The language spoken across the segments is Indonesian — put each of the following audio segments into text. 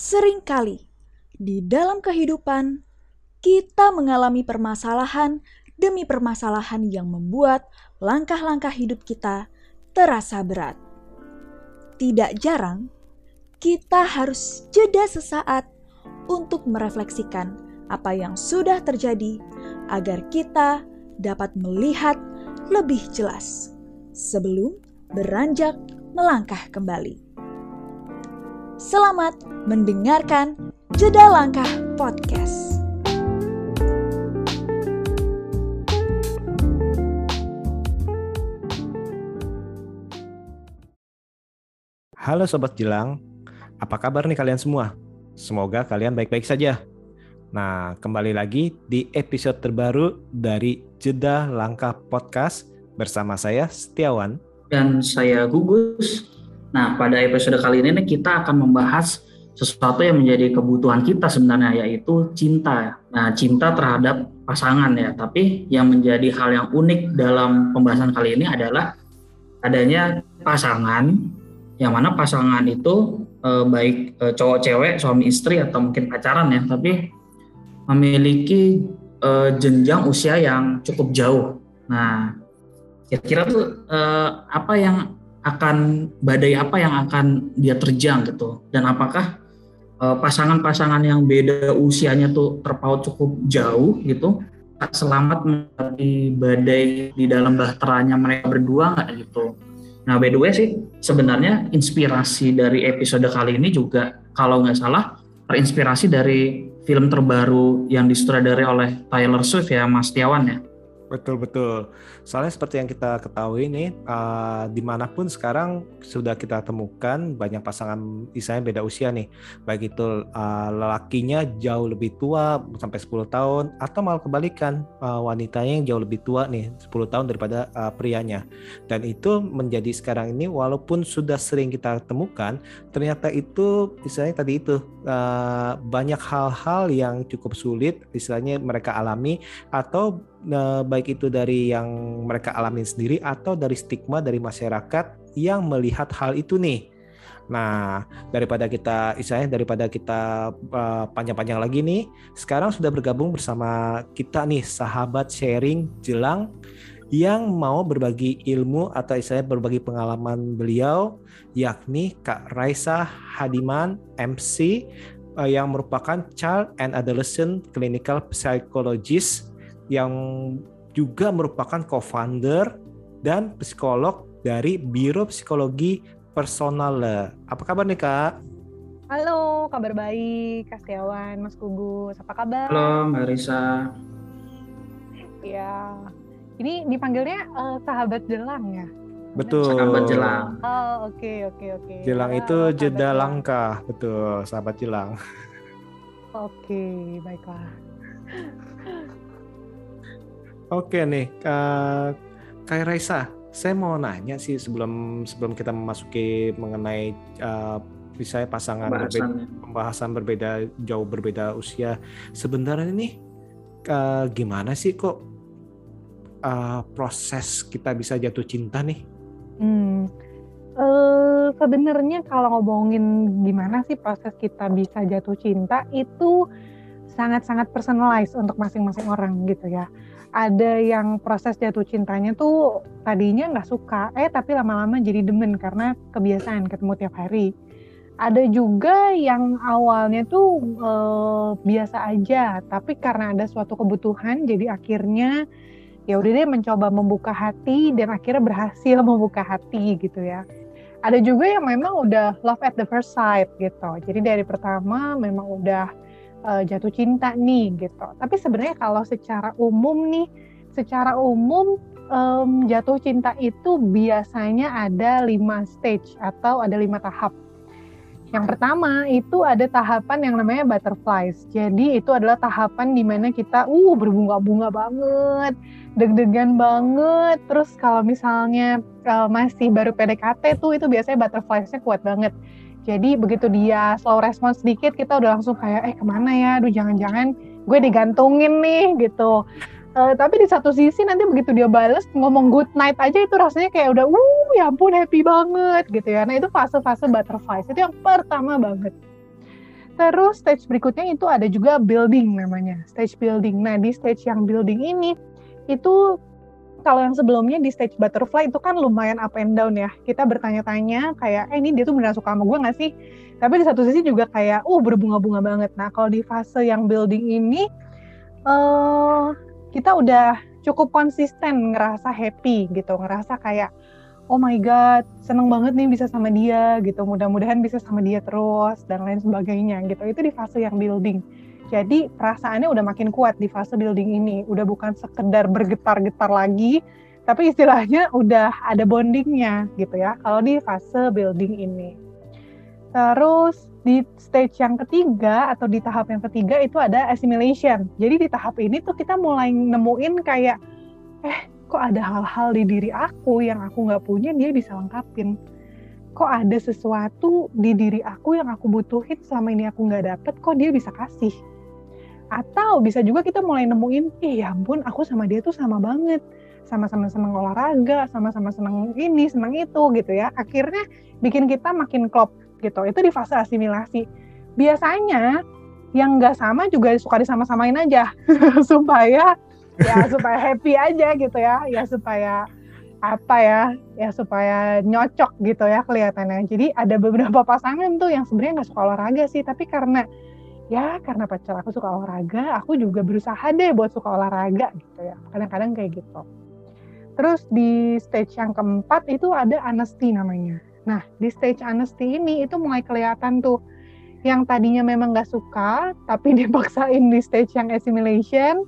Seringkali di dalam kehidupan kita mengalami permasalahan demi permasalahan yang membuat langkah-langkah hidup kita terasa berat. Tidak jarang kita harus jeda sesaat untuk merefleksikan apa yang sudah terjadi agar kita dapat melihat lebih jelas sebelum beranjak melangkah kembali. Selamat mendengarkan Jeda Langkah Podcast. Halo Sobat Jelang, apa kabar nih kalian semua? Semoga kalian baik-baik saja. Nah, kembali lagi di episode terbaru dari Jeda Langkah Podcast bersama saya Setiawan. dan saya Gugus. Nah, pada episode kali ini kita akan membahas sesuatu yang menjadi kebutuhan kita sebenarnya yaitu cinta. Nah, cinta terhadap pasangan ya. Tapi yang menjadi hal yang unik dalam pembahasan kali ini adalah adanya pasangan yang mana pasangan itu eh, baik eh, cowok cewek, suami istri atau mungkin pacaran ya, tapi memiliki eh, jenjang usia yang cukup jauh. Nah, kira-kira tuh eh, apa yang akan badai apa yang akan dia terjang gitu. Dan apakah eh, pasangan-pasangan yang beda usianya tuh terpaut cukup jauh gitu selamat menghadapi badai di dalam bahteranya mereka berdua nggak gitu? Nah by the way sih sebenarnya inspirasi dari episode kali ini juga kalau nggak salah terinspirasi dari film terbaru yang disutradarai oleh Tyler Swift ya Mas Tiawan ya Betul betul. Soalnya seperti yang kita ketahui nih, uh, di mana pun sekarang sudah kita temukan banyak pasangan misalnya beda usia nih, baik itu uh, lelakinya jauh lebih tua sampai 10 tahun, atau malah kebalikan uh, wanitanya yang jauh lebih tua nih 10 tahun daripada uh, prianya. Dan itu menjadi sekarang ini walaupun sudah sering kita temukan, ternyata itu misalnya tadi itu uh, banyak hal-hal yang cukup sulit, istilahnya mereka alami atau uh, baik itu dari yang mereka alami sendiri atau dari stigma dari masyarakat yang melihat hal itu nih. Nah, daripada kita istilahnya daripada kita uh, panjang-panjang lagi nih, sekarang sudah bergabung bersama kita nih sahabat sharing Jelang yang mau berbagi ilmu atau istilahnya berbagi pengalaman beliau yakni Kak Raisa Hadiman MC uh, yang merupakan Child and Adolescent Clinical Psychologist yang juga merupakan co-founder dan psikolog dari Biro Psikologi Personal. Apa kabar nih Kak? Halo, kabar baik, Kak Setiawan, Mas Gugus, apa kabar? halo Mbak Risa Ya, ini dipanggilnya eh, sahabat jelang ya? Betul. sahabat jelang Oh, oke, oke, oke. Jelang Ya, itu jeda jelang. langkah, betul, sahabat jelang. Oke, baiklah. Oke nih, Kak Kak Raisa, saya mau nanya sih sebelum sebelum kita memasuki mengenai uh, misalnya pasangan berbeda, pembahasannya. pembahasan berbeda jauh berbeda usia. Sebenarnya nih uh, gimana sih kok uh, proses kita bisa jatuh cinta nih? Hmm, eh, sebenarnya kalau ngomongin gimana sih proses kita bisa jatuh cinta itu sangat-sangat personalized untuk masing-masing orang gitu ya. Ada yang proses jatuh cintanya tuh tadinya nggak suka, eh tapi lama-lama jadi demen karena kebiasaan ketemu tiap hari. Ada juga yang awalnya tuh eh, biasa aja, tapi karena ada suatu kebutuhan jadi akhirnya ya udah deh mencoba membuka hati dan akhirnya berhasil membuka hati gitu ya. Ada juga yang memang udah love at the first sight gitu. Jadi dari pertama memang udah uh, jatuh cinta nih gitu. Tapi sebenarnya kalau secara umum nih, secara umum em, jatuh cinta itu biasanya ada lima stage atau ada lima tahap. Yang pertama itu ada tahapan yang namanya butterflies. Jadi itu adalah tahapan di mana kita uh berbunga-bunga banget, deg-degan banget. Terus kalau misalnya uh, masih baru PDKT tuh itu biasanya butterflies-nya kuat banget. Jadi begitu dia slow respon sedikit kita udah langsung kayak eh ke mana ya, aduh jangan-jangan gue digantungin nih gitu. Eh, tapi di satu sisi nanti begitu dia bales ngomong good night aja itu rasanya kayak udah uh ya ampun happy banget gitu ya. Nah itu fase-fase butterflies itu yang pertama banget. Terus stage berikutnya itu ada juga building namanya, stage building. Nah di stage yang building ini itu kalau yang sebelumnya di stage butterfly itu kan lumayan up and down ya. Kita bertanya-tanya kayak, eh ini dia tuh beneran suka sama gue gak sih? Tapi di satu sisi juga kayak, uh berbunga-bunga banget. Nah kalau di fase yang building ini, uh, kita udah cukup konsisten ngerasa happy gitu, ngerasa kayak, oh my god seneng banget nih bisa sama dia gitu mudah-mudahan bisa sama dia terus dan lain sebagainya gitu itu di fase yang building jadi perasaannya udah makin kuat di fase building ini. Udah bukan sekedar bergetar-getar lagi tapi istilahnya udah ada bondingnya gitu ya kalau di fase building ini. Terus di stage yang ketiga atau di tahap yang ketiga itu ada assimilation. Jadi di tahap ini tuh kita mulai nemuin kayak eh kok ada hal-hal di diri aku yang aku nggak punya dia bisa lengkapin. Kok ada sesuatu di diri aku yang aku butuhin selama ini aku nggak dapet kok dia bisa kasih atau bisa juga kita mulai nemuin eh ya ampun aku sama dia tuh sama banget. Sama-sama seneng olahraga sama-sama seneng ini seneng itu gitu ya. Akhirnya bikin kita makin klop gitu. Itu di fase asimilasi. Biasanya yang nggak sama juga suka disama-samain aja. Supaya ya supaya happy aja gitu ya. Ya supaya apa ya? Ya supaya nyocok gitu ya kelihatannya. Jadi ada beberapa pasangan tuh yang sebenarnya nggak suka olahraga sih. Tapi karena ya karena pacar aku suka olahraga aku juga berusaha deh buat suka olahraga gitu ya. Kadang-kadang kayak gitu. Terus di stage yang keempat itu ada honesty namanya. Nah di stage honesty ini itu mulai kelihatan tuh. Yang tadinya memang nggak suka tapi dipaksain di stage yang assimilation.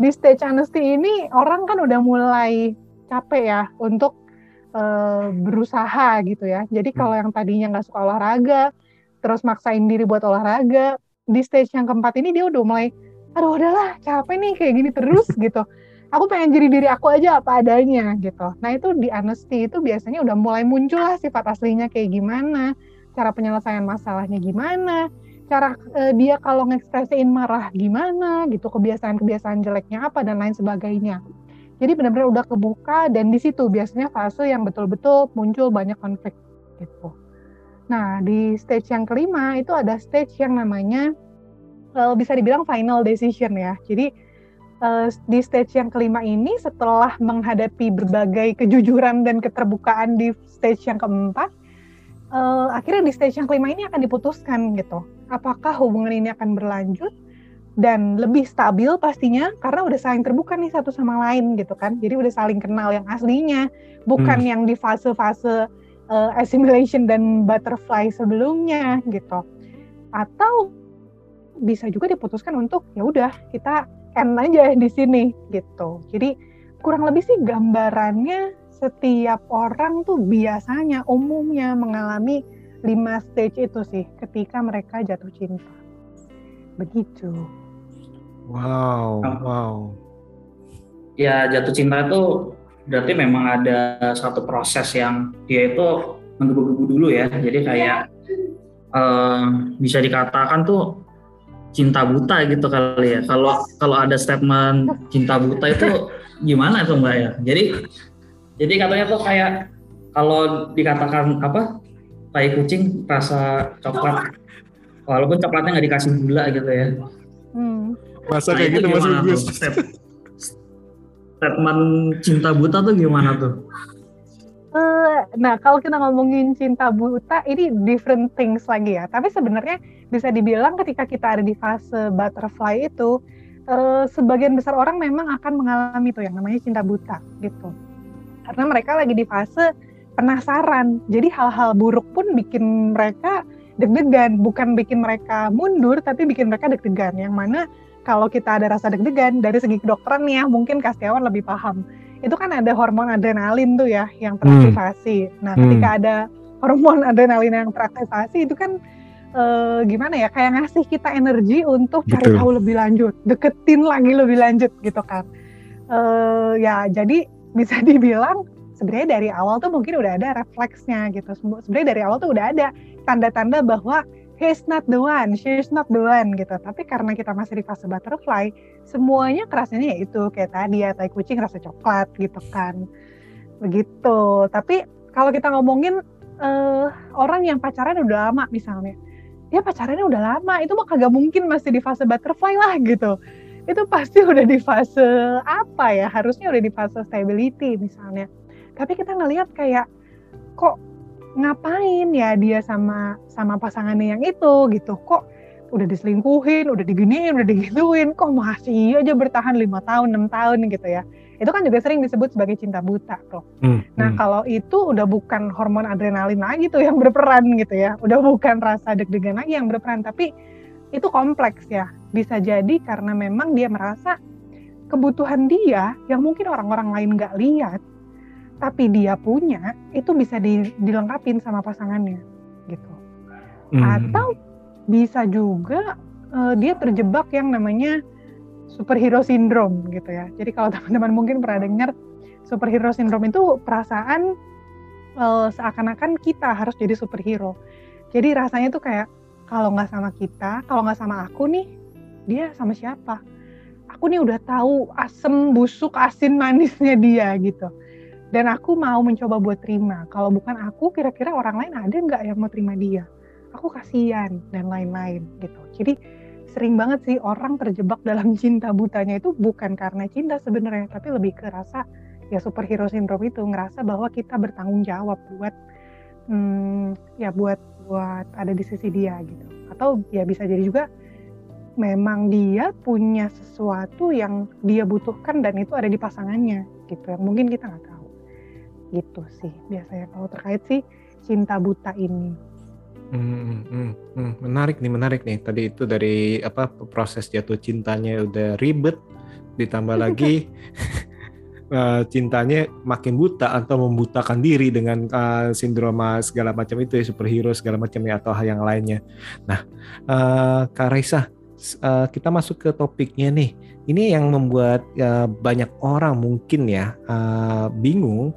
Di stage honesty ini orang kan udah mulai capek ya untuk uh, berusaha gitu ya. Jadi hmm. kalau yang tadinya nggak suka olahraga, terus maksain diri buat olahraga, di stage yang keempat ini dia udah mulai, aduh udahlah capek nih kayak gini terus gitu. Aku pengen jadi diri aku aja apa adanya gitu. Nah itu di honesty itu biasanya udah mulai muncul lah sifat aslinya kayak gimana, cara penyelesaian masalahnya gimana, cara uh, dia kalau ngekspresiin marah gimana gitu kebiasaan-kebiasaan jeleknya apa dan lain sebagainya jadi benar-benar udah kebuka dan di situ biasanya fase yang betul-betul muncul banyak konflik gitu nah di stage yang kelima itu ada stage yang namanya uh, bisa dibilang final decision ya. Jadi uh, di stage yang kelima ini setelah menghadapi berbagai kejujuran dan keterbukaan di stage yang keempat uh, akhirnya di stage yang kelima ini akan diputuskan gitu. Apakah hubungan ini akan berlanjut dan lebih stabil pastinya karena udah saling terbuka nih satu sama lain gitu kan. Jadi udah saling kenal yang aslinya bukan hmm. yang di fase-fase uh, assimilation dan butterfly sebelumnya gitu atau bisa juga diputuskan untuk ya udah kita end aja di sini gitu jadi kurang lebih sih gambarannya setiap orang tuh biasanya umumnya mengalami lima stage itu sih ketika mereka jatuh cinta. Begitu. Wow, wow. Ya jatuh cinta itu berarti memang ada satu proses yang dia itu menggebu-gebu dulu ya. Jadi kayak uh, bisa dikatakan tuh cinta buta gitu kali ya. Kalau kalau ada statement cinta buta itu gimana tuh mbak ya? Jadi jadi katanya tuh kayak kalau dikatakan apa tai kucing rasa coklat walaupun coklatnya nggak dikasih gula gitu ya hmm. masa nah, kayak gitu mas Gus Step, statement cinta buta tuh gimana tuh uh, nah kalau kita ngomongin cinta buta ini different things lagi ya tapi sebenarnya bisa dibilang ketika kita ada di fase butterfly itu uh, sebagian besar orang memang akan mengalami tuh yang namanya cinta buta gitu karena mereka lagi di fase penasaran. Jadi hal-hal buruk pun bikin mereka deg-degan, bukan bikin mereka mundur, tapi bikin mereka deg-degan. Yang mana kalau kita ada rasa deg-degan dari segi kedokteran ya, mungkin Kastiawan lebih paham. Itu kan ada hormon adrenalin tuh ya yang teraktivasi. Hmm. Nah, ketika hmm. ada hormon adrenalin yang teraktivasi itu kan uh, gimana ya kayak ngasih kita energi untuk cari tahu lebih lanjut, deketin lagi lebih lanjut gitu kan. Uh, ya jadi bisa dibilang sebenarnya dari awal tuh mungkin udah ada refleksnya gitu. Sebenarnya dari awal tuh udah ada tanda-tanda bahwa he's not the one, she's not the one gitu. Tapi karena kita masih di fase butterfly, semuanya kerasnya ya itu kayak tadi ya, tai kucing rasa coklat gitu kan. Begitu. Tapi kalau kita ngomongin uh, orang yang pacaran udah lama misalnya, dia pacarannya udah lama itu mah kagak mungkin masih di fase butterfly lah gitu itu pasti udah di fase apa ya harusnya udah di fase stability misalnya tapi kita ngelihat kayak kok ngapain ya dia sama sama pasangannya yang itu gitu kok udah diselingkuhin, udah diginiin, udah digituin, kok masih aja bertahan lima tahun, enam tahun gitu ya. Itu kan juga sering disebut sebagai cinta buta tuh. Hmm, nah hmm. kalau itu udah bukan hormon adrenalin lagi tuh yang berperan gitu ya, udah bukan rasa deg-degan lagi yang berperan, tapi itu kompleks ya. Bisa jadi karena memang dia merasa kebutuhan dia yang mungkin orang-orang lain nggak lihat, tapi dia punya itu bisa dilengkapin sama pasangannya gitu. Hmm. Atau bisa juga uh, dia terjebak yang namanya superhero syndrome gitu ya. Jadi kalau teman-teman mungkin pernah dengar superhero syndrome itu perasaan uh, seakan-akan kita harus jadi superhero. Jadi rasanya tuh kayak kalau nggak sama kita, kalau nggak sama aku nih, dia sama siapa? Aku nih udah tahu asem, busuk, asin, manisnya dia gitu. Dan aku mau mencoba buat terima. Kalau bukan aku, kira-kira orang lain ada nggak yang mau terima dia? aku kasihan dan lain-lain gitu. Jadi sering banget sih orang terjebak dalam cinta butanya itu bukan karena cinta sebenarnya, tapi lebih ke rasa ya superhero syndrome itu ngerasa bahwa kita bertanggung jawab buat hmm, ya buat buat ada di sisi dia gitu. Atau ya bisa jadi juga memang dia punya sesuatu yang dia butuhkan dan itu ada di pasangannya gitu yang mungkin kita nggak tahu gitu sih biasanya kalau terkait sih cinta buta ini Hmm, hmm, hmm, menarik nih, menarik nih. Tadi itu dari apa proses jatuh cintanya udah ribet, ditambah lagi uh, cintanya makin buta atau membutakan diri dengan uh, sindroma segala macam itu ya superhero segala macamnya atau hal yang lainnya. Nah, uh, Kak Raisa, uh, kita masuk ke topiknya nih. Ini yang membuat uh, banyak orang mungkin ya uh, bingung,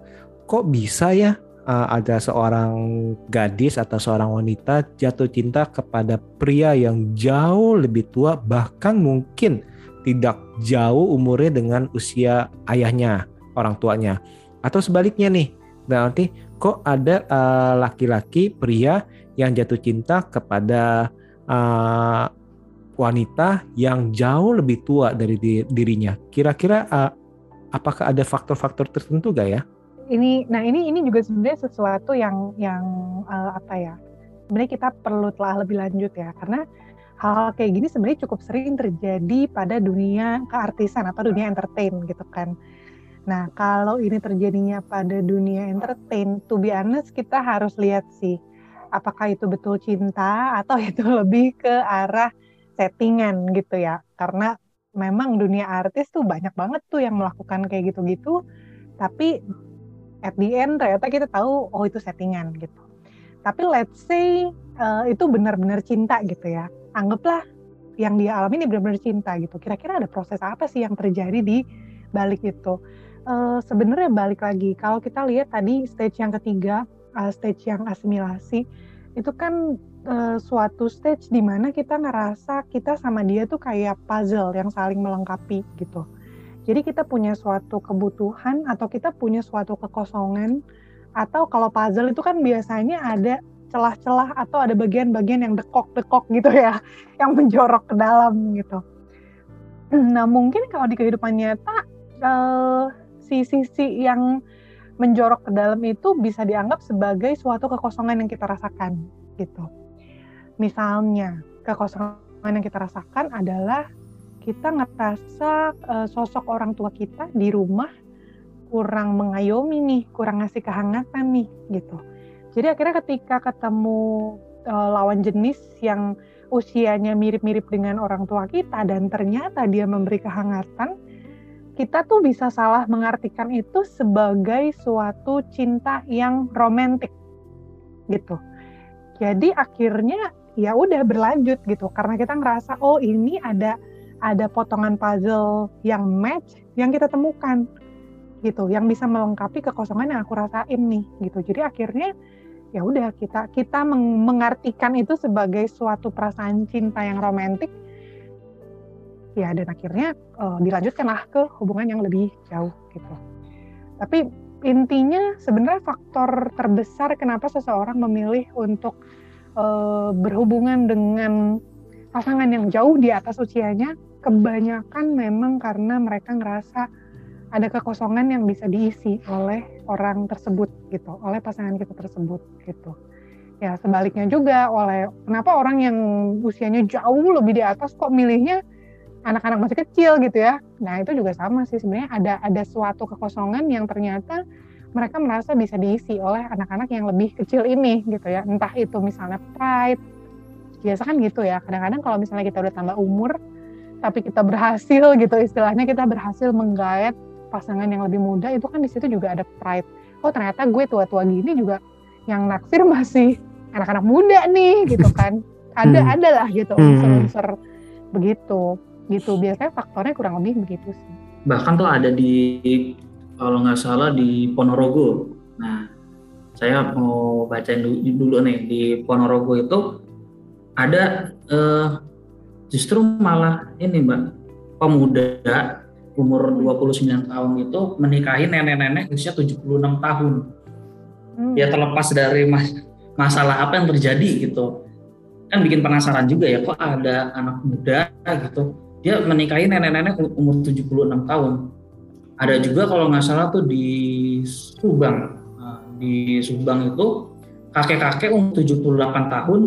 kok bisa ya uh, ada seorang gadis atau seorang wanita jatuh cinta kepada pria yang jauh lebih tua bahkan mungkin tidak jauh umurnya dengan usia ayahnya orang tuanya atau sebaliknya nih berarti kok ada uh, laki-laki pria yang jatuh cinta kepada uh, wanita yang jauh lebih tua dari dirinya kira-kira uh, apakah ada faktor-faktor tertentu gak ya? Ini nah ini ini juga sebenarnya sesuatu yang yang uh, apa ya sebenarnya kita perlu telah lebih lanjut ya. Karena hal, kayak gini sebenarnya cukup sering terjadi pada dunia keartisan atau dunia entertain gitu kan. Nah kalau ini terjadinya pada dunia entertain to be honest kita harus lihat sih apakah itu betul cinta atau itu lebih ke arah settingan gitu ya. Karena memang dunia artis tuh banyak banget tuh yang melakukan kayak gitu-gitu. Tapi at the end ternyata kita tahu oh itu settingan gitu. Tapi let's say uh, itu benar-benar cinta gitu ya. Anggaplah yang dia alami ini benar-benar cinta gitu. Kira-kira ada proses apa sih yang terjadi di balik itu? Uh, sebenarnya balik lagi kalau kita lihat tadi stage yang ketiga uh, stage yang asimilasi itu kan uh, suatu stage di mana kita ngerasa kita sama dia tuh kayak puzzle yang saling melengkapi gitu jadi kita punya suatu kebutuhan atau kita punya suatu kekosongan atau kalau puzzle itu kan biasanya ada celah-celah atau ada bagian-bagian yang dekok-dekok gitu ya, yang menjorok ke dalam gitu. Nah mungkin kalau di kehidupan nyata uh, si sisi yang menjorok ke dalam itu bisa dianggap sebagai suatu kekosongan yang kita rasakan gitu. Misalnya kekosongan yang kita rasakan adalah kita ngerasa uh, sosok orang tua kita di rumah kurang mengayomi nih, kurang ngasih kehangatan nih gitu. Jadi akhirnya ketika ketemu uh, lawan jenis yang usianya mirip-mirip dengan orang tua kita dan ternyata dia memberi kehangatan, kita tuh bisa salah mengartikan itu sebagai suatu cinta yang romantis gitu. Jadi akhirnya ya udah berlanjut gitu karena kita ngerasa oh ini ada ada potongan puzzle yang match yang kita temukan gitu. Yang bisa melengkapi kekosongan yang aku rasain nih gitu. Jadi akhirnya ya udah kita kita meng mengartikan itu sebagai suatu perasaan cinta yang romantis ya dan akhirnya uh, dilanjutkanlah ke hubungan yang lebih jauh gitu. Tapi intinya sebenarnya faktor terbesar kenapa seseorang memilih untuk uh, berhubungan dengan pasangan yang jauh di atas usianya, kebanyakan memang karena mereka ngerasa ada kekosongan yang bisa diisi oleh orang tersebut gitu, oleh pasangan kita tersebut gitu. Ya sebaliknya juga oleh kenapa orang yang usianya jauh lebih di atas kok milihnya anak-anak masih kecil gitu ya. Nah itu juga sama sih sebenarnya ada ada suatu kekosongan yang ternyata mereka merasa bisa diisi oleh anak-anak yang lebih kecil ini gitu ya. Entah itu misalnya pride, biasa kan gitu ya. Kadang-kadang kalau misalnya kita udah tambah umur, tapi kita berhasil gitu istilahnya kita berhasil menggait pasangan yang lebih muda itu kan di situ juga ada pride. Oh ternyata gue tua-tua gini juga yang naksir masih anak-anak muda nih gitu kan. Ada hmm. ada lah gitu hmm. unsur-unsur begitu. Gitu biasanya faktornya kurang lebih begitu sih. Bahkan tuh ada di kalau nggak salah di Ponorogo. Nah saya mau bacain dulu, dulu nih di Ponorogo itu ada eh, justru malah ini mbak pemuda umur 29 tahun itu menikahi nenek-nenek usia 76 tahun. Hmm. Ya terlepas dari mas masalah apa yang terjadi gitu. Kan bikin penasaran juga ya kok ada anak muda gitu. Dia menikahi nenek-nenek umur 76 tahun. Ada juga kalau nggak salah tuh di Subang. Nah, di Subang itu kakek-kakek umur 78 tahun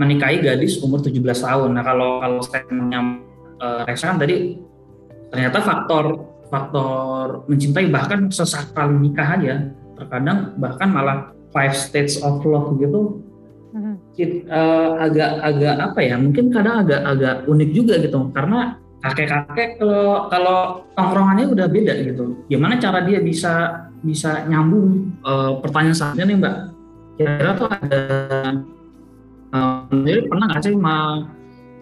menikahi gadis umur 17 tahun. Nah kalau kalau statementnya uh, kan tadi ternyata faktor faktor mencintai bahkan sesaat nikah aja. Terkadang bahkan malah five states of love gitu. Mm-hmm. uh, agak agak apa ya mungkin kadang agak agak unik juga gitu. Karena kakek-kakek kalau kalau tongkrongannya udah beda gitu. Gimana cara dia bisa bisa nyambung? Uh, pertanyaan saatnya nih mbak. Kira-kira tuh ada jadi pernah nggak sih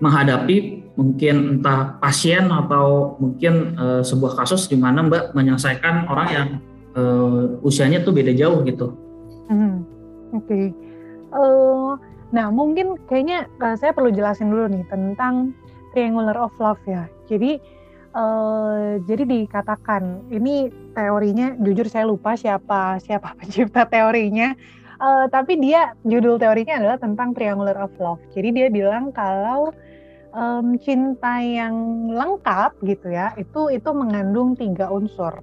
menghadapi mungkin entah pasien atau mungkin uh, sebuah kasus di mana Mbak menyelesaikan orang yang uh, usianya tuh beda jauh gitu. Hmm, Oke. Okay. Uh, eh, nah mungkin kayaknya uh, saya perlu jelasin dulu nih tentang triangular of love ya. Jadi uh, jadi dikatakan ini teorinya jujur saya lupa siapa siapa pencipta teorinya. Uh, tapi dia judul teorinya adalah tentang triangular of love. Jadi dia bilang kalau um, cinta yang lengkap gitu ya itu itu mengandung tiga unsur.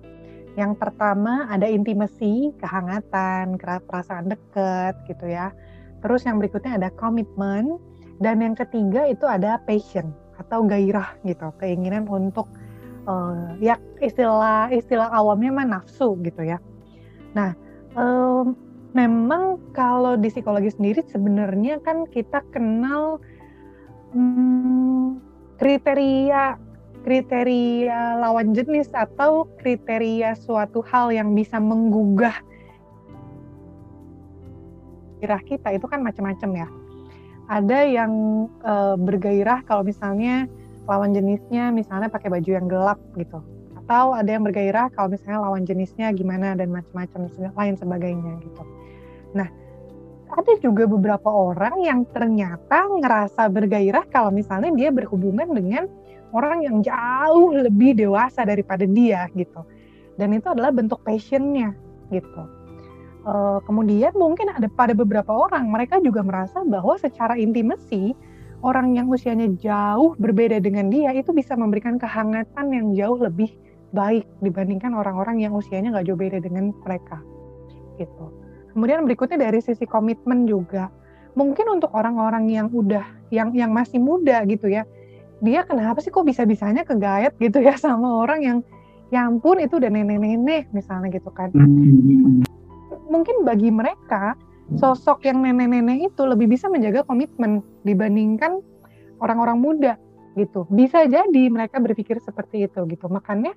Yang pertama ada intimasi kehangatan perasaan dekat gitu ya. Terus yang berikutnya ada komitmen dan yang ketiga itu ada passion atau gairah gitu keinginan untuk uh, ya istilah istilah awamnya mah nafsu gitu ya. Nah um, memang kalau di psikologi sendiri sebenarnya kan kita kenal hmm, kriteria kriteria lawan jenis atau kriteria suatu hal yang bisa menggugah gairah kita itu kan macam-macam ya. Ada yang e, bergairah kalau misalnya lawan jenisnya misalnya pakai baju yang gelap gitu. Atau ada yang bergairah kalau misalnya lawan jenisnya gimana dan macam-macam lain sebagainya gitu. Nah, ada juga beberapa orang yang ternyata ngerasa bergairah kalau misalnya dia berhubungan dengan orang yang jauh lebih dewasa daripada dia gitu. Dan itu adalah bentuk passionnya gitu. Uh, kemudian mungkin ada pada beberapa orang mereka juga merasa bahwa secara intimasi orang yang usianya jauh berbeda dengan dia itu bisa memberikan kehangatan yang jauh lebih baik dibandingkan orang-orang yang usianya nggak jauh beda dengan mereka gitu. Kemudian berikutnya dari sisi komitmen juga. Mungkin untuk orang-orang yang udah yang yang masih muda gitu ya. Dia kenapa sih kok bisa-bisanya kegayat gitu ya sama orang yang yang pun itu udah nenek-nenek misalnya gitu kan. Hmm. Mungkin bagi mereka sosok yang nenek-nenek itu lebih bisa menjaga komitmen dibandingkan orang-orang muda gitu. Bisa jadi mereka berpikir seperti itu gitu. Makanya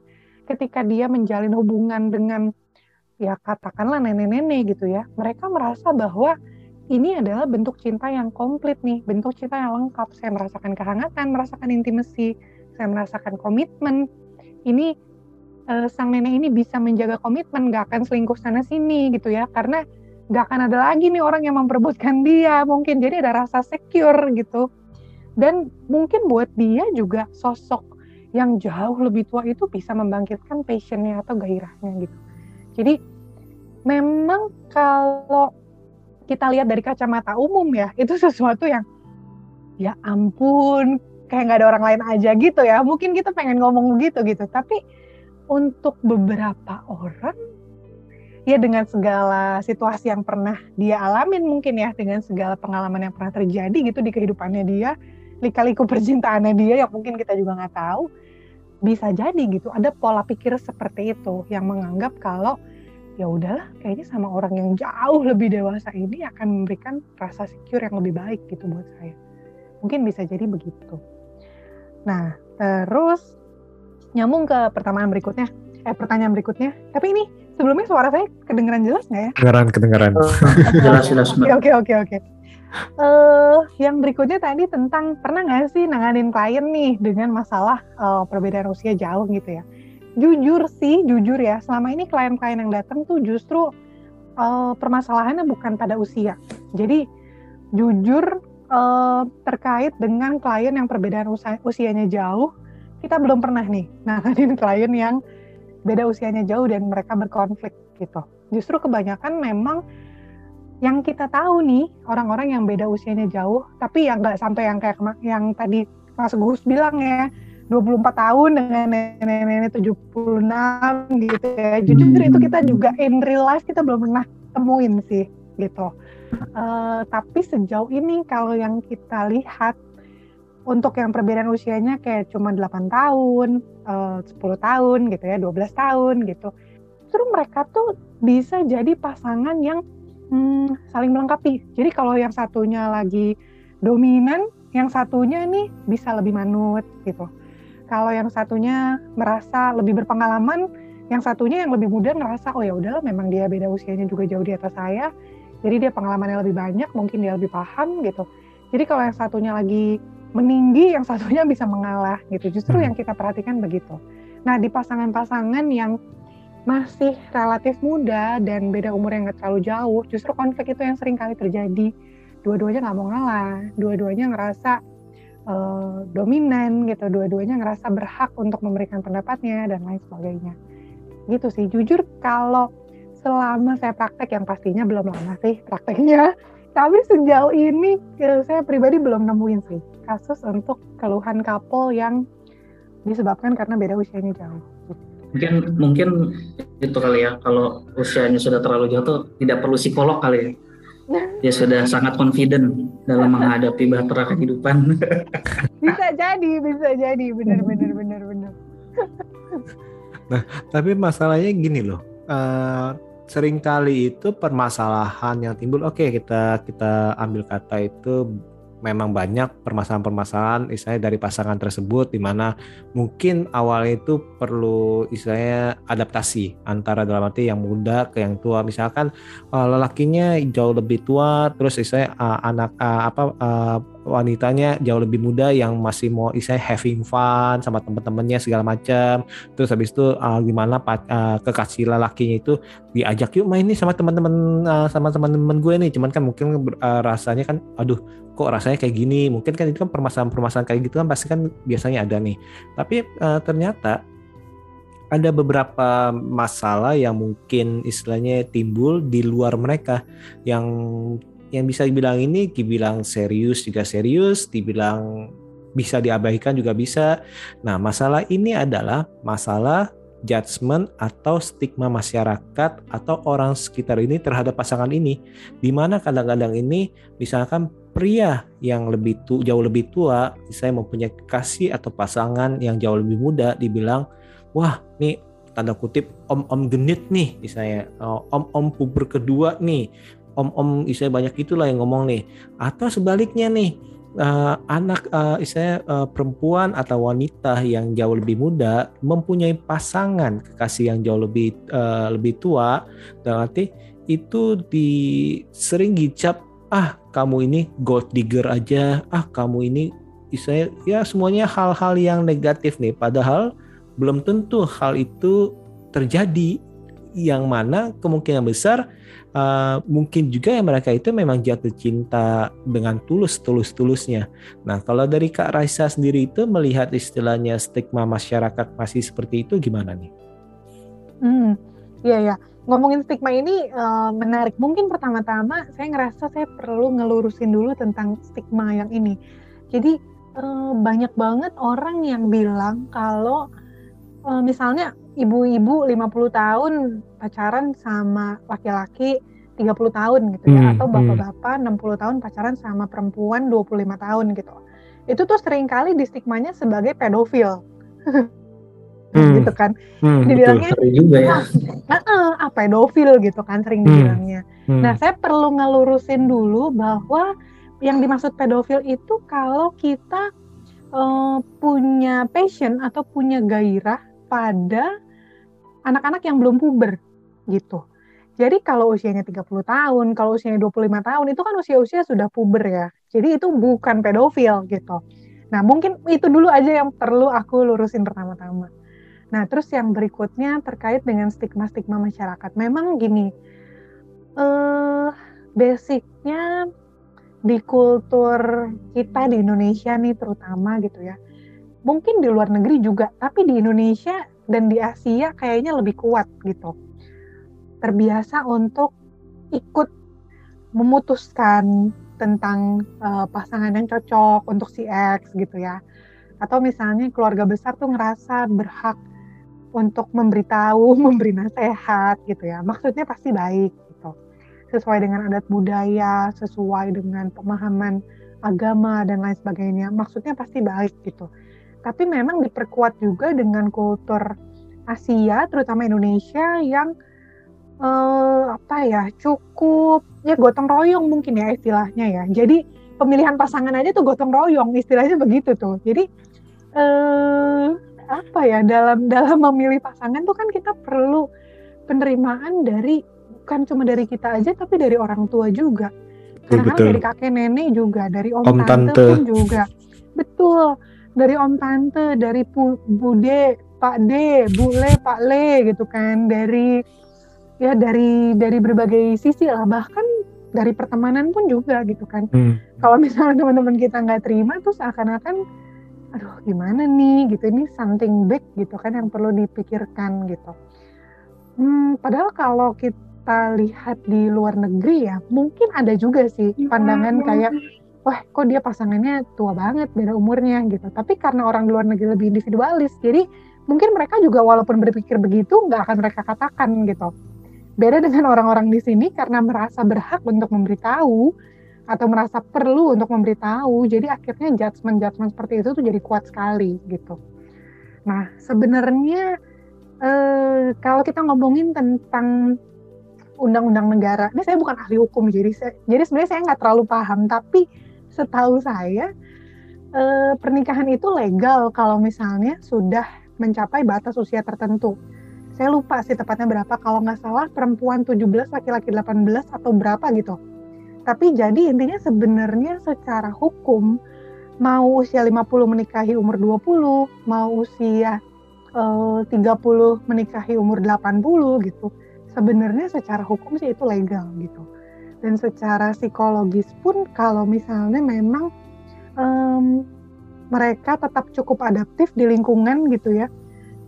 ketika dia menjalin hubungan dengan ya katakanlah nenek-nenek gitu ya, mereka merasa bahwa ini adalah bentuk cinta yang komplit nih, bentuk cinta yang lengkap. Saya merasakan kehangatan, merasakan intimasi, saya merasakan komitmen. Ini uh, sang nenek ini bisa menjaga komitmen, gak akan selingkuh sana sini gitu ya, karena gak akan ada lagi nih orang yang memperebutkan dia mungkin. Jadi ada rasa secure gitu. Dan mungkin buat dia juga sosok yang jauh lebih tua itu bisa membangkitkan passionnya atau gairahnya gitu. Jadi memang kalau kita lihat dari kacamata umum ya itu sesuatu yang ya ampun kayak nggak ada orang lain aja gitu ya mungkin kita pengen ngomong gitu gitu tapi untuk beberapa orang ya dengan segala situasi yang pernah dia alamin mungkin ya dengan segala pengalaman yang pernah terjadi gitu di kehidupannya dia lika-liku percintaannya dia yang mungkin kita juga nggak tahu bisa jadi gitu. Ada pola pikir seperti itu yang menganggap kalau ya udahlah kayaknya sama orang yang jauh lebih dewasa ini akan memberikan rasa secure yang lebih baik gitu buat saya. Mungkin bisa jadi begitu. Nah terus nyambung ke pertanyaan berikutnya. Eh pertanyaan berikutnya. Tapi ini sebelumnya suara saya kedengeran jelas nggak ya? Kedengeran kedengeran. Jelas jelas oke oke oke oke uh, yang berikutnya tadi tentang pernah nggak sih nanganin klien nih dengan masalah uh, perbedaan usia jauh gitu ya jujur sih, jujur ya, selama ini klien-klien yang datang tuh justru uh, permasalahannya bukan pada usia. Jadi jujur uh, terkait dengan klien yang perbedaan usia, usianya jauh, kita belum pernah nih nanganin klien yang beda usianya jauh dan mereka berkonflik gitu. Justru kebanyakan memang yang kita tahu nih orang-orang yang beda usianya jauh, tapi yang nggak sampai yang kayak yang tadi Mas Gus bilang ya, 24 tahun dengan nenek-nenek 76 gitu ya. Jujur hmm. itu kita juga in real life kita belum pernah temuin sih gitu. Uh, tapi sejauh ini kalau yang kita lihat untuk yang perbedaan usianya kayak cuma 8 tahun, eh, uh, 10 tahun gitu ya, 12 tahun gitu. Terus mereka tuh bisa jadi pasangan yang hmm, saling melengkapi. Jadi kalau yang satunya lagi dominan, yang satunya nih bisa lebih manut gitu kalau yang satunya merasa lebih berpengalaman, yang satunya yang lebih muda ngerasa oh ya udahlah memang dia beda usianya juga jauh di atas saya, jadi dia pengalamannya lebih banyak, mungkin dia lebih paham gitu. Jadi kalau yang satunya lagi meninggi, yang satunya bisa mengalah gitu. Justru hmm. yang kita perhatikan begitu. Nah di pasangan-pasangan yang masih relatif muda dan beda umur yang nggak terlalu jauh, justru konflik itu yang sering kali terjadi. Dua-duanya nggak mau ngalah, dua-duanya ngerasa uh, dominan gitu dua-duanya ngerasa berhak untuk memberikan pendapatnya dan lain sebagainya. Gitu sih. Jujur kalau selama saya praktek yang pastinya belum lama sih prakteknya tapi sejauh ini eh, saya pribadi belum nemuin sih kasus untuk keluhan couple yang disebabkan karena beda usianya jauh mungkin mungkin itu kali ya kalau usianya sudah terlalu jauh tuh tidak perlu psikolog kali ya dia sudah sangat confident dalam menghadapi bahtera kehidupan. bisa jadi, bisa jadi, benar benar benar benar. nah, tapi masalahnya gini loh. Uh, sering kali itu permasalahan yang timbul oke okay, kita kita ambil kata itu memang banyak permasalahan-permasalahan istilahnya dari pasangan tersebut di mana mungkin awalnya itu perlu istilahnya adaptasi antara dalam arti yang muda ke yang tua. Misalkan uh, lelakinya jauh lebih tua terus istilahnya uh, anak uh, apa uh, wanitanya jauh lebih muda yang masih mau istilahnya having fun sama teman-temannya segala macam. Terus habis itu uh, gimana uh, kekasih lelakinya itu diajak yuk main nih sama teman-teman uh, sama teman-teman gue nih. Cuman kan mungkin uh, rasanya kan aduh kok rasanya kayak gini. Mungkin kan itu kan permasalahan-permasalahan kayak gitu kan pasti kan biasanya ada nih. Tapi uh, ternyata ada beberapa masalah yang mungkin istilahnya timbul di luar mereka. Yang yang bisa dibilang ini dibilang serius juga serius dibilang bisa diabaikan juga bisa. Nah masalah ini adalah masalah judgement atau stigma masyarakat atau orang sekitar ini terhadap pasangan ini. Di mana kadang-kadang ini misalkan pria yang lebih tu, jauh lebih tua saya mempunyai kasih atau pasangan yang jauh lebih muda dibilang wah nih tanda kutip om-om genit nih misalnya oh, om-om puber kedua nih om-om istilahnya banyak itulah yang ngomong nih. Atau sebaliknya nih uh, anak uh, istilahnya uh, perempuan atau wanita yang jauh lebih muda mempunyai pasangan kekasih yang jauh lebih uh, lebih tua dan arti itu di sering dicap ah kamu ini gold digger aja ah kamu ini istilahnya ya semuanya hal-hal yang negatif nih padahal belum tentu hal itu terjadi yang mana kemungkinan besar uh, mungkin juga yang mereka itu memang jatuh cinta dengan tulus tulus tulusnya. Nah kalau dari Kak Raisa sendiri itu melihat istilahnya stigma masyarakat masih seperti itu gimana nih? Hmm, Iya ya, ngomongin stigma ini uh, menarik. Mungkin pertama-tama saya ngerasa saya perlu ngelurusin dulu tentang stigma yang ini. Jadi uh, banyak banget orang yang bilang kalau uh, misalnya ibu-ibu 50 tahun pacaran sama laki-laki 30 tahun gitu ya hmm, atau hmm. bapak-bapak hmm. 60 tahun pacaran sama perempuan 25 tahun gitu. Itu tuh sering kali distigmanya sebagai pedofil. hmm. gitu kan. Hmm, Dibilangnya juga ya. Ah, ah, ah, pedofil gitu kan sering hmm. dibilangnya. Hmm. Nah, saya perlu ngelurusin dulu bahwa yang dimaksud pedofil itu kalau kita uh, punya passion atau punya gairah pada anak-anak yang belum puber gitu. Jadi kalau usianya 30 tahun, kalau usianya 25 tahun itu kan usia-usia sudah puber ya. Jadi itu bukan pedofil gitu. Nah, mungkin itu dulu aja yang perlu aku lurusin pertama-tama. Nah, terus yang berikutnya terkait dengan stigma-stigma masyarakat. Memang gini, eh basicnya di kultur kita di Indonesia nih terutama gitu ya. Mungkin di luar negeri juga, tapi di Indonesia dan di Asia kayaknya lebih kuat gitu terbiasa untuk ikut memutuskan tentang uh, pasangan yang cocok untuk si X gitu ya. Atau misalnya keluarga besar tuh ngerasa berhak untuk memberitahu, memberi nasihat gitu ya. Maksudnya pasti baik gitu. Sesuai dengan adat budaya, sesuai dengan pemahaman agama dan lain sebagainya. Maksudnya pasti baik gitu. Tapi memang diperkuat juga dengan kultur Asia, terutama Indonesia yang uh, apa ya cukup ya gotong royong mungkin ya istilahnya ya. Jadi pemilihan pasangan aja tuh gotong royong istilahnya begitu tuh. Jadi uh, apa ya dalam dalam memilih pasangan tuh kan kita perlu penerimaan dari bukan cuma dari kita aja tapi dari orang tua juga. Karena dari kakek nenek juga, dari om, om tante, tante pun juga. Betul. Dari om tante, dari bude, pak de, bule, pak le gitu kan, dari ya dari dari berbagai sisi lah. Bahkan dari pertemanan pun juga gitu kan. Hmm. kalau misalnya teman-teman kita nggak terima tuh seakan-akan aduh gimana nih? Gitu. Ini something big gitu kan yang perlu dipikirkan gitu. Hmm, padahal kalau kita lihat di luar negeri ya mungkin ada juga sih iya, pandangan kayak wah kok dia pasangannya tua banget beda umurnya gitu tapi karena orang luar negeri lebih individualis jadi mungkin mereka juga walaupun berpikir begitu nggak akan mereka katakan gitu Beda dengan orang-orang di sini karena merasa berhak untuk memberitahu atau merasa perlu untuk memberitahu, jadi akhirnya judgement-judgement seperti itu tuh jadi kuat sekali gitu. Nah, sebenarnya eh, kalau kita ngomongin tentang undang-undang negara, ini saya bukan ahli hukum, jadi saya, jadi sebenarnya saya nggak terlalu paham, tapi setahu saya eh, pernikahan itu legal kalau misalnya sudah mencapai batas usia tertentu. Saya lupa sih tepatnya berapa kalau nggak salah perempuan 17 laki-laki 18 atau berapa gitu. Tapi jadi intinya sebenarnya secara hukum mau usia 50 menikahi umur 20 mau usia eh, 30 menikahi umur 80 gitu sebenarnya secara hukum sih itu legal gitu dan secara psikologis pun kalau misalnya memang um, mereka tetap cukup adaptif di lingkungan gitu ya.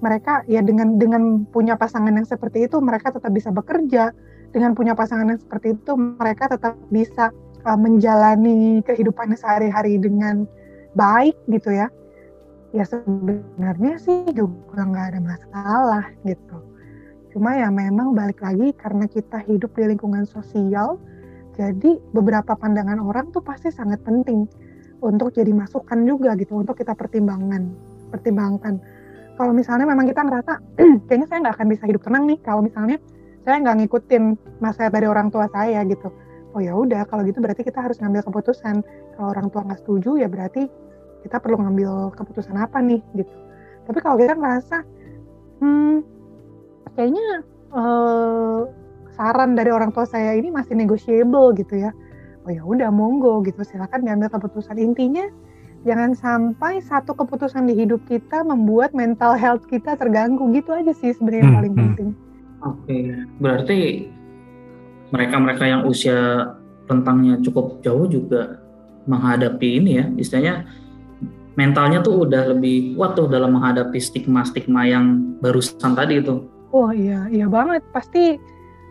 Mereka ya dengan dengan punya pasangan yang seperti itu mereka tetap bisa bekerja. Dengan punya pasangan yang seperti itu mereka tetap bisa uh, menjalani kehidupannya sehari-hari dengan baik gitu ya. Ya sebenarnya sih juga nggak ada masalah gitu. Cuma ya memang balik lagi karena kita hidup di lingkungan sosial jadi beberapa pandangan orang tuh pasti sangat penting untuk jadi masukan juga gitu untuk kita pertimbangan pertimbangkan. Kalau misalnya memang kita ngerasa kayaknya saya nggak akan bisa hidup tenang nih kalau misalnya saya nggak ngikutin nasihat dari orang tua saya gitu. Oh ya udah kalau gitu berarti kita harus ngambil keputusan. Kalau orang tua nggak setuju ya berarti kita perlu ngambil keputusan apa nih gitu. Tapi kalau kita ngerasa hmm kayaknya uh, saran dari orang tua saya ini masih negotiable gitu ya oh ya udah monggo gitu silakan diambil keputusan intinya jangan sampai satu keputusan di hidup kita membuat mental health kita terganggu gitu aja sih sebenarnya hmm, paling hmm. penting. Oke, okay. berarti mereka-mereka yang usia rentangnya cukup jauh juga menghadapi ini ya, istilahnya mentalnya tuh udah lebih kuat tuh dalam menghadapi stigma-stigma yang barusan tadi itu. Oh iya, iya banget. Pasti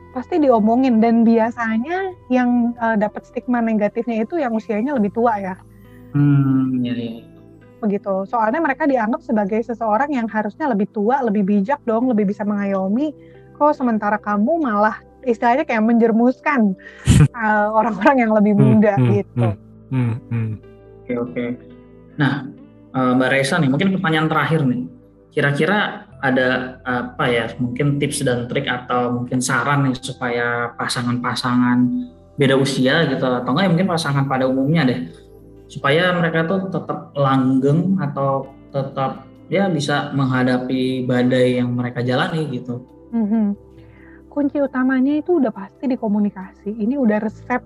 pasti diomongin dan biasanya yang uh, dapat stigma negatifnya itu yang usianya lebih tua ya. Hmm, iya, iya. Begitu. Soalnya mereka dianggap sebagai seseorang yang harusnya lebih tua, lebih bijak dong, lebih bisa mengayomi. Kok sementara kamu malah istilahnya kayak menjermuskan uh, orang-orang yang lebih hmm, muda hmm, gitu. Hmm, hmm, hmm. Oke oke. Nah, uh, Mbak Reza nih, mungkin pertanyaan terakhir nih. Kira-kira ada apa ya, mungkin tips dan trik atau mungkin saran nih supaya pasangan-pasangan beda usia gitu atau enggak ya mungkin pasangan pada umumnya deh supaya mereka tuh tetap langgeng atau tetap ya bisa menghadapi badai yang mereka jalani gitu. Mm -hmm kunci utamanya itu udah pasti di komunikasi. Ini udah resep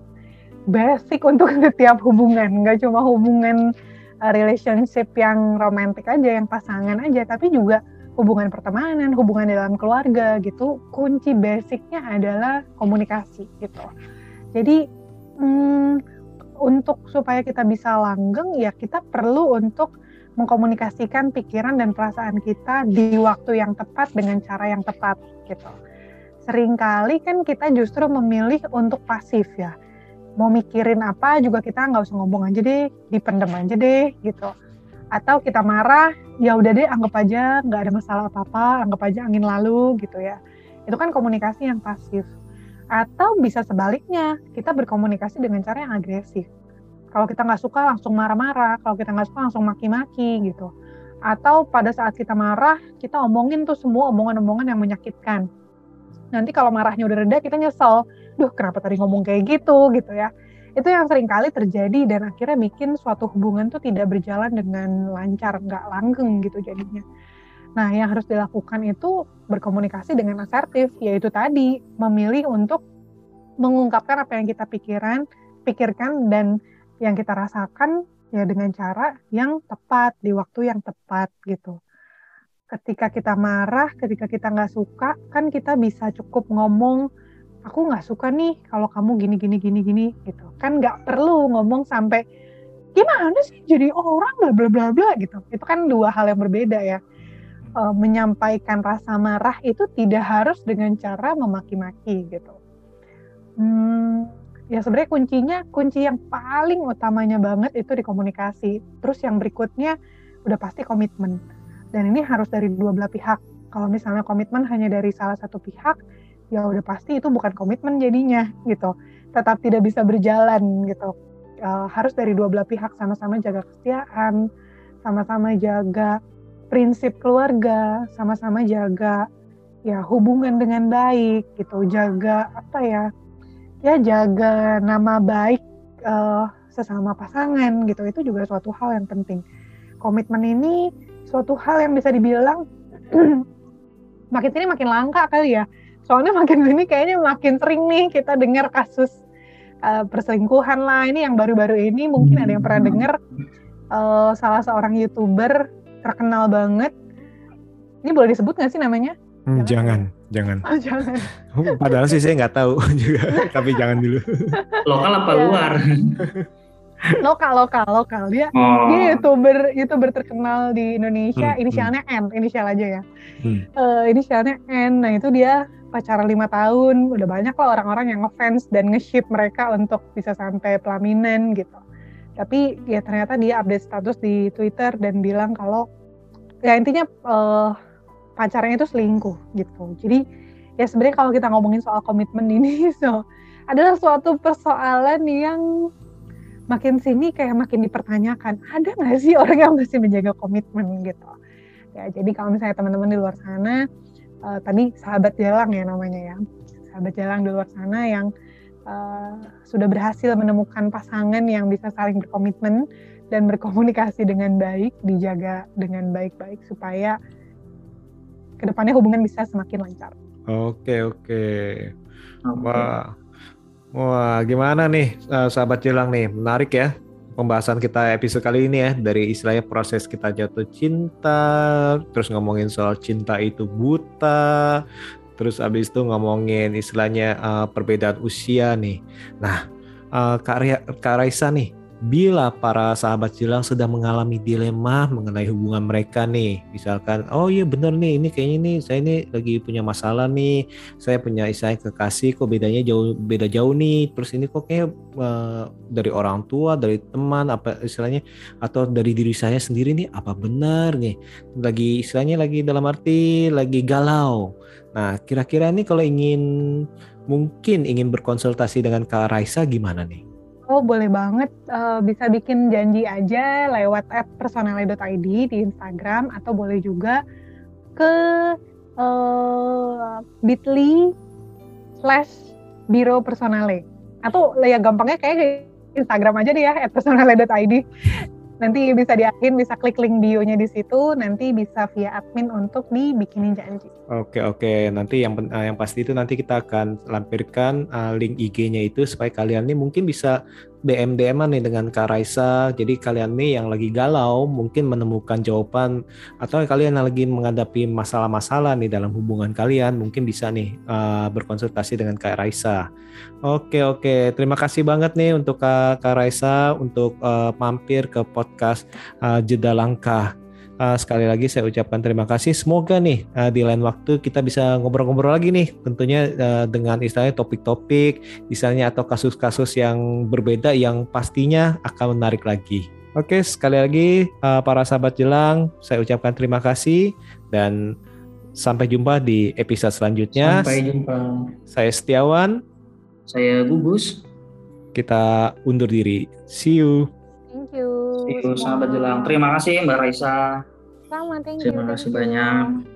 basic untuk setiap hubungan, nggak cuma hubungan uh, relationship yang romantis aja, yang pasangan aja, tapi juga hubungan pertemanan, hubungan dalam keluarga gitu. Kunci basicnya adalah komunikasi gitu. Jadi hmm, untuk supaya kita bisa langgeng ya kita perlu untuk mengkomunikasikan pikiran dan perasaan kita di waktu yang tepat dengan cara yang tepat gitu sering kali kan kita justru memilih untuk pasif ya. Mau mikirin apa juga kita nggak usah ngomong aja deh, dipendem aja deh gitu. Atau kita marah, ya udah deh anggap aja nggak ada masalah apa-apa, anggap aja angin lalu gitu ya. Itu kan komunikasi yang pasif. Atau bisa sebaliknya, kita berkomunikasi dengan cara yang agresif. Kalau kita nggak suka langsung marah-marah, kalau kita nggak suka langsung maki-maki gitu. Atau pada saat kita marah, kita omongin tuh semua omongan-omongan yang menyakitkan nanti kalau marahnya udah reda kita nyesel duh kenapa tadi ngomong kayak gitu gitu ya itu yang sering kali terjadi dan akhirnya bikin suatu hubungan tuh tidak berjalan dengan lancar nggak langgeng gitu jadinya. Nah yang harus dilakukan itu berkomunikasi dengan asertif yaitu tadi memilih untuk mengungkapkan apa yang kita pikiran pikirkan dan yang kita rasakan ya dengan cara yang tepat di waktu yang tepat gitu. Ketika kita marah, ketika kita nggak suka, kan kita bisa cukup ngomong, aku nggak suka nih kalau kamu gini gini gini gini gitu. Kan nggak perlu ngomong sampai gimana sih jadi orang bla bla bla bla gitu. Itu kan dua hal yang berbeda ya. E, menyampaikan rasa marah itu tidak harus dengan cara memaki-maki gitu. Hmm, ya sebenarnya kuncinya kunci yang paling utamanya banget itu di komunikasi. Terus yang berikutnya udah pasti komitmen dan ini harus dari dua belah pihak kalau misalnya komitmen hanya dari salah satu pihak ya udah pasti itu bukan komitmen jadinya gitu. Tetap tidak bisa berjalan gitu. Uh, harus dari dua belah pihak sama-sama jaga kesetiaan sama-sama jaga prinsip keluarga sama-sama jaga ya hubungan dengan baik gitu. Jaga apa ya ya jaga nama baik uh, sesama pasangan gitu. Itu juga suatu hal yang penting. Komitmen ini suatu hal yang bisa dibilang makin sini makin langka kali ya. Soalnya makin sini kayaknya makin sering nih kita dengar kasus uh, perselingkuhan lah. Ini yang baru-baru ini mungkin ada yang pernah dengar uh, salah seorang youtuber terkenal banget. Ini boleh disebut nggak sih namanya? Hmm, jangan, jangan. Oh, jangan. Padahal sih saya nggak tahu juga, tapi jangan dulu. Lokal apa ya. luar? lokal lokal lokal dia oh. dia youtuber youtuber terkenal di Indonesia hmm, hmm. inisialnya hmm. N inisial aja ya hmm. uh, inisialnya N nah itu dia pacaran lima tahun udah banyak lah orang-orang yang ngefans dan nge-ship mereka untuk bisa sampai pelaminan gitu. Tapi ya ternyata dia update status di Twitter dan bilang kalau ya intinya uh, pacarnya itu selingkuh gitu. Jadi ya sebenarnya kalau kita ngomongin soal komitmen ini so adalah suatu persoalan yang makin sini kayak makin dipertanyakan. Ada nggak sih orang yang masih menjaga komitmen gitu? Ya jadi kalau misalnya teman-teman di luar sana uh, tadi sahabat jalang ya namanya ya sahabat jalang di luar sana yang uh, sudah berhasil menemukan pasangan yang bisa saling berkomitmen dan berkomunikasi dengan baik dijaga dengan baik-baik supaya ke depannya hubungan bisa semakin lancar. Oke oke. Wah Wah, gimana nih eh, sahabat jelang nih? Menarik ya pembahasan kita episode kali ini ya dari istilahnya proses kita jatuh cinta, terus ngomongin soal cinta itu buta, terus abis itu ngomongin istilahnya uh, perbedaan usia nih. Nah, uh, Kak, Ria, Kak Raisa nih, bila para sahabat Jelang sedang mengalami dilema mengenai hubungan mereka nih, misalkan, oh iya bener nih, ini kayaknya nih saya ini lagi punya masalah nih, saya punya istilahnya kekasih, kok bedanya jauh beda jauh nih, terus ini kok kayak uh, dari orang tua, dari teman, apa istilahnya, atau dari diri saya sendiri nih, apa benar nih, lagi istilahnya lagi dalam arti lagi galau. Nah, kira-kira nih kalau ingin mungkin ingin berkonsultasi dengan Kak Raisa gimana nih? Oh boleh banget, uh, bisa bikin janji aja lewat app personale.id di Instagram atau boleh juga ke uh, bit.ly slash biro personale. Atau ya gampangnya kayak Instagram aja deh ya at personale.id nanti bisa diakin bisa klik link bionya di situ nanti bisa via admin untuk dibikinin janji. Oke oke. Nanti yang uh, yang pasti itu nanti kita akan lampirkan uh, link IG-nya itu supaya kalian nih mungkin bisa DM DM nih dengan Kak Raisa. Jadi kalian nih yang lagi galau mungkin menemukan jawaban atau kalian yang lagi menghadapi masalah-masalah nih dalam hubungan kalian mungkin bisa nih uh, berkonsultasi dengan Kak Raisa. Oke oke, terima kasih banget nih untuk Kak, Kak Raisa untuk uh, mampir ke podcast uh, Jeda Langkah. Uh, sekali lagi saya ucapkan terima kasih. Semoga nih uh, di lain waktu kita bisa ngobrol-ngobrol lagi nih, tentunya uh, dengan istilahnya topik-topik, misalnya atau kasus-kasus yang berbeda yang pastinya akan menarik lagi. Oke, sekali lagi uh, para sahabat jelang, saya ucapkan terima kasih dan sampai jumpa di episode selanjutnya. Sampai jumpa. Saya Setiawan. Saya Gugus. Kita undur diri. See you. Thank you. See you sahabat jelang. Terima kasih Mbak Raisa. Terima kasih banyak.